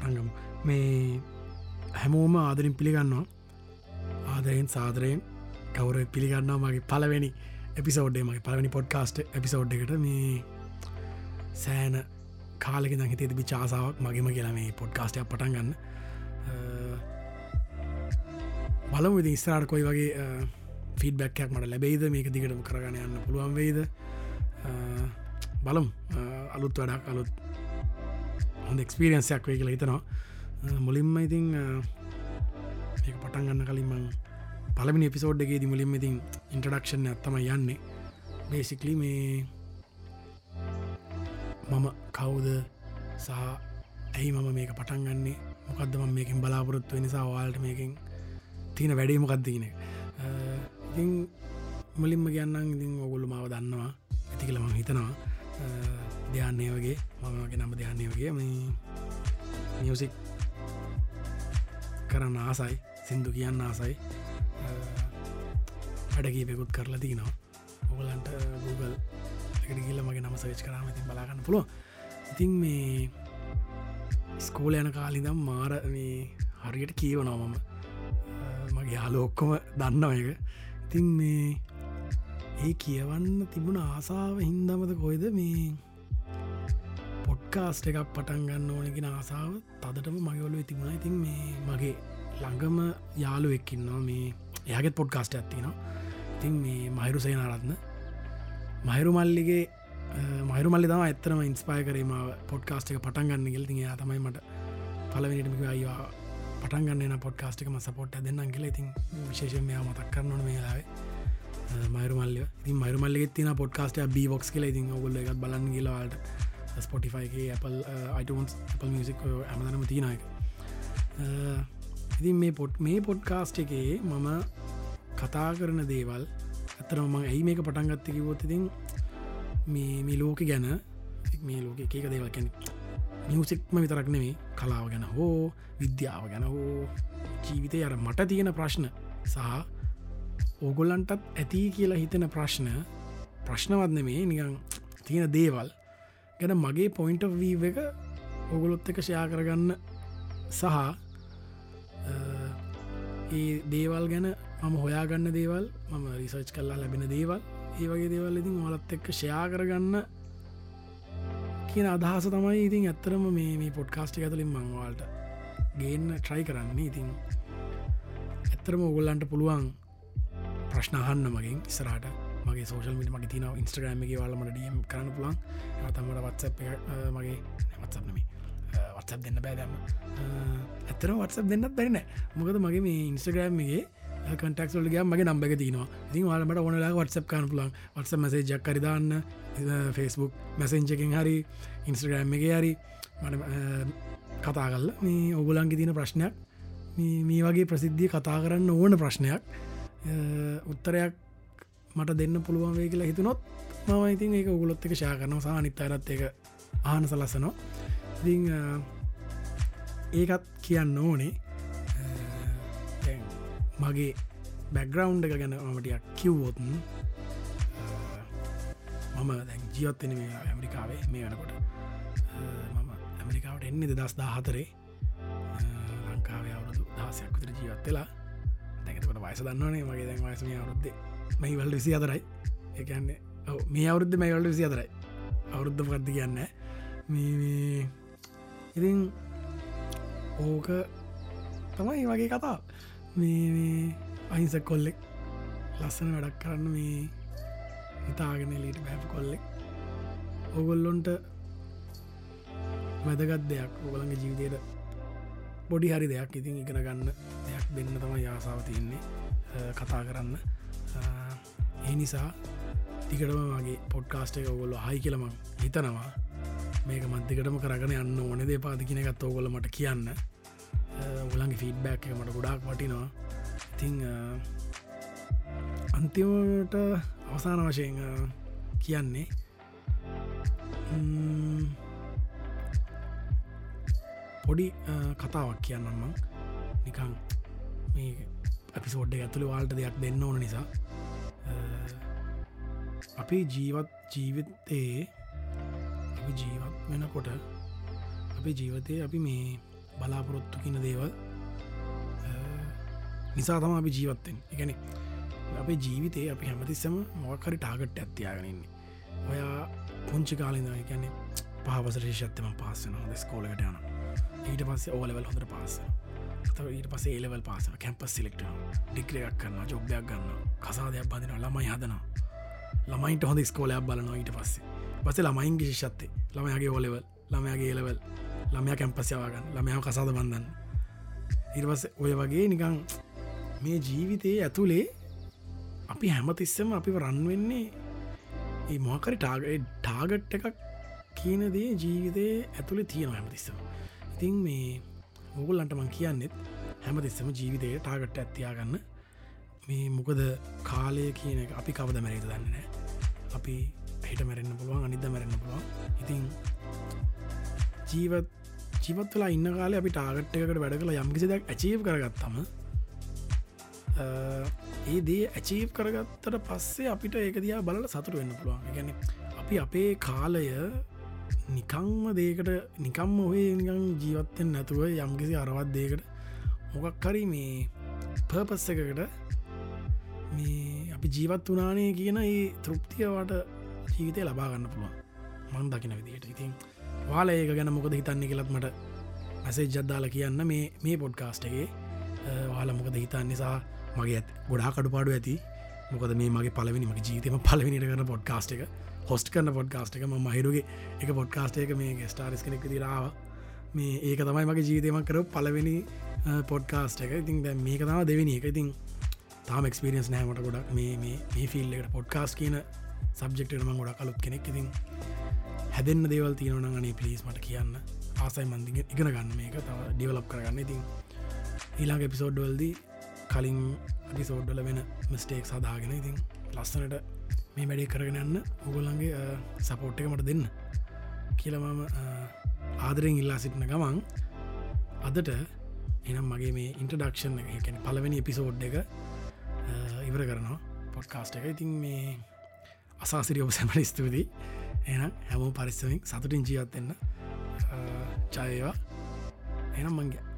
පටන්ගම මේ හැමෝම ආදරින් පිළිගන්නවා. ආදරයෙන් සාදරයෙන් කවුර පිළිගන්නවා මගේ පලවෙනි එපිසෝඩ්ඩේ මගේ පලවෙනි පොඩ්කාස්ට් එපිසෝඩ් එකට. මේ සෑන කාලෙක හිතේ තිබි චාසාාවක් මගේම කියලා මේ පොඩ්කාස්ටයක් පටන් ගන්න. බලමු ඉති ඉස්රාට කොයි වගේ ෆීඩබැක්යක් මට ලැබෙයිද? මේක දිගටම කරගන්න යන්න පුළුවන් වෙයිද? බලම්. අලුත් වැඩක් අලුත් හොඳ එක්ස්පිරියන්සයක් වේ කියලා හිතනවා. මුලින්ම ඉතිං ඒ පටන් ගන්න කලින්මං පලමිනි එපිසෝඩ්ගේ ති මුලින්ම ඉතින් ඉන්ටඩක්ෂන් ඇත්තම යන්නේ. බේසිකලි මේ මම කවුද සහ ඇයි මම මේක පටන් ගන්නේ? මොකක්දම මේකින් බලාපොරොත්තු නිසා වාල්ට මේකින් තියෙන වැඩීමකක්දීන ඉතින් මුලින්ම කියන්නම් ඉතින් ඔගුල්ලු මාව දන්නවා. ඇති කළ ම හිතනවා. ධ්‍යානය වගේ මමගේ නම ධ්‍යානය වගේ මේ මියසික් කරන්න ආසයි සිින්දු කියන්න ආසයි. වැඩකීපෙකුත් කරලා තිනවා. ඔගලන්ට Google එකට ගිල්ල මගේ නම සවිච් කරම ඉතින් බලාගන්න පුළුව ඉතින් මේ ස්කෝල යන කාලිදම් මාර මේ හරියට කියවනවා මම. මගේ යාල ඔක්කොම දන්නව එක ඉතින් මේ ඒ කියවන්න තිබුණ ආසාාව හින්දමද කොයිද මේ පොඩ්කාස්ට එකක් පටන් ගන්න ඕනගෙන ආසාාව තදටම මගවලු තිබුණ. ඉතින් මේ මගේ ළඟම යාලු එක්කින්නවා මේ එයාගෙත් පොඩ්කාස්ට ඇත්තිනවා ඉතින් මේ මහිරු සේනාරත්න. මහිරු මල්ලිගේ මහිරු මල්ලි තම ඇත්තරම ඉන්ස්පාය කරම පොඩ්කාස්ට එක පටන් ගන්න ගෙල් තිය තමයි මට පලවෙනිටමික අයිවා පටන්ගන්න පොඩ්කාස්ටිකම සපොට් දෙන්න කියල. ඉතින් විශේෂ මෙයා මතක් කරනන මේලාවේ මයිරමල්ල ති මයිරමල්ලෙ තින පොඩ්කාස්ට බීබොක්ස් කියල. ඉතින් ඔගොල්ල එකත් බලන්න කියලවාට ස්පොටිෆයිගේ Apple iTunes Apple මිසික් ඇමදනම තිනයක ඉතින් මේ පොට් මේ පොඩ්කාස්ට් එකේ මම කතා කරන දේවල් ඇතරම මං ඇයි මේක පටන්ගත්ත කිවොත් ඉතින් මේ මේ ලෝක ගැන මේ ලෝක එකක දේවල් කැන මියසික්ම විතරක් නෙමේ කලාව ගැන හෝ විද්‍යාව ගැන හෝ ජීවිතය අර මට තියෙන ප්‍රශ්න සහ ඕගොල්ලන්ටත් ඇති කියලා හිතෙන ප්‍රශ්න ප්‍රශ්නවත්න මේ නිකං තියෙන දේවල්. ගැන මගේ පොයින්ට වී එක ඔගොලොත් එක ෂයා කරගන්න සහ ඒ දේවල් ගැන මම හොයාගන්න දේවල් මම රිසර්ච් කල්ලා ලැබෙන දේවල් ඒ වගේ දේවල් ඉතින් ඔලත් එක්ක ෂයා කරගන්න කියන අදහස තමයි ඉතින් ඇත්තරම මේ මේ පොඩ්කාස්ටි ඇතුලින් මංවාල්ට ගේන්න ට්‍රයි කරන්නේ. ඉතින් ඇත්තරම ඔගොල්ලන්ට පුළුවන් ප්‍රශ්නහන්න මගින් ඉස්රට මගේ සෝෂල් මිට මගේ තින ඉස්ට්‍රගෑමගේ වාලමට ඩියම් කරන්න පුළන් තමට වත්ස මගේ වත්සක්නමි වත්සක් දෙන්න බෑදම ඇතර වත්සක් දෙන්නත් බැරින මොකද මගේ මේ ඉන්ස්ටග්‍රෑම්ගේ කටක් ොලග මගේ නම්බක තිනවා ඉතින් වාලමට ඕනලා වත්සප් කාන පුලන් වත්ස මසේ ජක් කරිදාන්න ෆෙස්බුක් මැසෙන්ජකින් හරි ඉන්ස්ට්‍රගෑම් එක හරි මට කතා කල්ල මේ ඔගුලන්ගේ තින ප්‍රශ්නයක් මේ වගේ ප්‍රසිද්ධිය කතා කරන්න ඕන ප්‍රශ්නයක්. උත්තරයක් මට දෙන්න පුළුවන් වේ කියලා හිතුනොත් මම ඉතින් ඒක උගුලොත් එක ශා කරනවා. සානිත් අරත් එක ආන සලස්සනවා. ඉති ඒකත් කියන්න ඕනේ. මගේ බැග්‍රවන්් එක ගැන මටියක් කිව්වොත්න් මම දැන් ජීවත්වෙන මේ ඇමරිකාවේ මේ වනකොට. මම ඇමරිකාවට එන්නේ දස් දා හතරේ ලංකාවේ අවුරුදු දහසයක් විතර ජීවත් වෙලා. දැකතකට වයස දන්නවනේ. මගේ දැන් වයසම අවරුද්දේ මේ වල්ඩ විසි අතරයි එකන්නේ මේ අවුරුද්ධ මේ වල්ඩ විසි අතරයි අවුරුද්ධ පත්ති කියන්න? මේ ඉතින් ඕක තමයි වගේ කතා මේ අහිංසක් කොල්ලෙක් ලස්සන වැඩක් කරන්න මේ හිතාගෙන ලීට බැප කොල්ලෙක්. ඔගොල්ලොන්ට වැදගත් දෙයක්. ඔගලන්ගේ ජීවිතයට බොඩි හරි දෙයක් ඉතින් ඉගෙන ගන්න. දෙයක් දෙන්න තම යාසාාව තියන්නේ. කතා කරන්න. ඒ නිසා ටිකටම වගේ පොඩ්කාස්ට එක ඔගොල්ල හයි කියලම හිතනවා. මේක මන්තිකටම කරගෙන යන්න ඕන දේ පාතිකින එකත් ඔගොල මට කියන්න. ඔගලන්ගේ ෆීඩ්බැක් එක මට ගොඩාක් වටිනවා. ඉතිං අන්තිමට අවසාන වශයෙන් කියන්නේ පොඩි කතාවක් කියන්නම්ම නිකං මේ අපිසෝඩ්ඩ ඇතුළ වාල්ට දෙයක් දෙන්න ඕන නිසා. අපේ ජීවත් ජීවිතයේ අපි ජීවත් වෙනකොට අපි ජීවිතය අපි මේ බලාපොරොත්තු කියන දේවල් නිසා තම අපි ජීවත්තෙන් එකන අපේ ජීවිතය අපි හැමතිස්සම මොකරි ටාගට් ඇත්තියාගෙනන්නේ ඔයා පුංචි කාලින්ද කියන්නේ පහවසර ශේෂත්තම පාසන ස්කෝලකට යන ඊට පස්සේ ඕලවල් හොඳට පාස ඊට පස ඒලවල් පාසන කැම්පස් සිලෙක්ට ඩික්‍රයක් කරන්න ජොබ්යක් ගන්න කසාදයක් බඳන ළමයි හදනවා. ළමයිට හොඳ ස්කෝලයක් බලනවා ඊට පස්සේ. පස ළමයින්ගේ ශිෂත්තේ ළමයගේ ඕලෙවල් ළමයාගේ ඒලවල් ළමයා කැම්පස්යවාගන්න ළමයාව කසාද බන්ධන්න ඉර්වස ඔය වගේ නිකං මේ ජීවිතයේ ඇතුළේ අපි හැමතිස්සම අපි රන්වෙන්නේ ඒ මොකරි ටාග ටාගට් එකක් කියනදේ ජීවිතය ඇතුළේ තියෙන හැමතිස්සම. ඉතින් මේ මුගුල්ලන්ට මං කියන්නෙත් හැමතිස්සම ජීවිතය ටාගට් ඇත්තියාගන්න මේ මොකද කාලය කියන එක අපි කවද මැරේත දන්නනෑ අපි හිට මැරෙන්න්න පුළුවන් අනිද මැරෙන්න්න පුළුවන්. ඉතින් ජීවත් ජීවත්වලා ඉන්න කාල අපි ටාගට් එකට වැඩ කළ යම්කිසිදක් ඇචීව කරගත්තම ඒ දේ ඇචීව් කරගත්තට පස්සේ අපිට ඒක දිහා බලල සතුට වෙන්න පුළුවන්. ගැන අපි අපේ කාලය නිකංම දේකට නිකම් ඔහේ නිකං ජීවත්තෙන් නැතුව යම්කිසි අරවත් දේකට මොකක් හරි මේ පර්පස් එකකට මේ අපි ජීවත් වනානේ කියන ඒ තෘප්තියවට ජීවිතය ලබාගන්න පුළුවන්. මන් දකින විදියට ඉතින් වාල ඒක ගැන මොකද හිතන්නේ කියලත් මට ඇසේ ජද්දාල කියන්න මේ මේ පොඩ්කාස්ටගේ වාල මොකද හිතන්න නිසා මගේ ඇත් ගොඩා කඩුපාඩු ඇති. මොකද මේ මගේ පලවෙනි මගේ ජීතම පලවිනිට කරන පොඩ්කාස්ට එක. හොස්ට කරන පොඩ්කාස්ට එක. ම මහිරුගේ එක පොඩ්කාස්ට එක මේ ස්ටාරිස් කෙනෙක් දිරාව මේ ඒක තමයි මගේ ජීතයම කර පලවෙනි පොඩ්කාස්ට එක. ඉතින් දැ මේක තම දෙවෙනි එක. ඉතින් තාම එක්ස්පිරියන්ස් නෑමට ගොඩක් මේ මේ ෆිල් එකට පොඩ්කාස් කියන සබ්ෙක්ටම ගොඩක් කලුත් කෙනෙක්. ඉතින් හැදෙන්න්න දේවල් තියෙනවන අනේ පලිස් මට කියන්න. ආසයි මන්දිග ඉගෙන ගන්න මේක. තව ඩිවලප් කරගන්න. ඉතින් ඊලාගේ එපිසෝඩ්වල්දී කලින් අඩිසෝඩ්ඩල වෙන මස්ටේක් සදාගෙන ඉතින් ලස්සනට මේ වැඩේ කරගෙන යන්න. ඔගොල්ලන්ගේ සපෝට් එක මට දෙන්න කියලමම ආදරෙන් ඉල්ලා සිටින ගමන් අදට එනම් මගේ මේ ඉන්ටඩක්ෂන් එකැන පලවෙනි එපිසෝඩ් එක ඉවර කරනවා. පොඩ්කාස්ට එක. ඉතින් මේ අසාසිරිය ඔබ සැමට ස්තුතියි. එනම් හැමෝ පරිස්සමින් සතුටින් ජීවත්වෙන්න චයවා එනම් මංගේ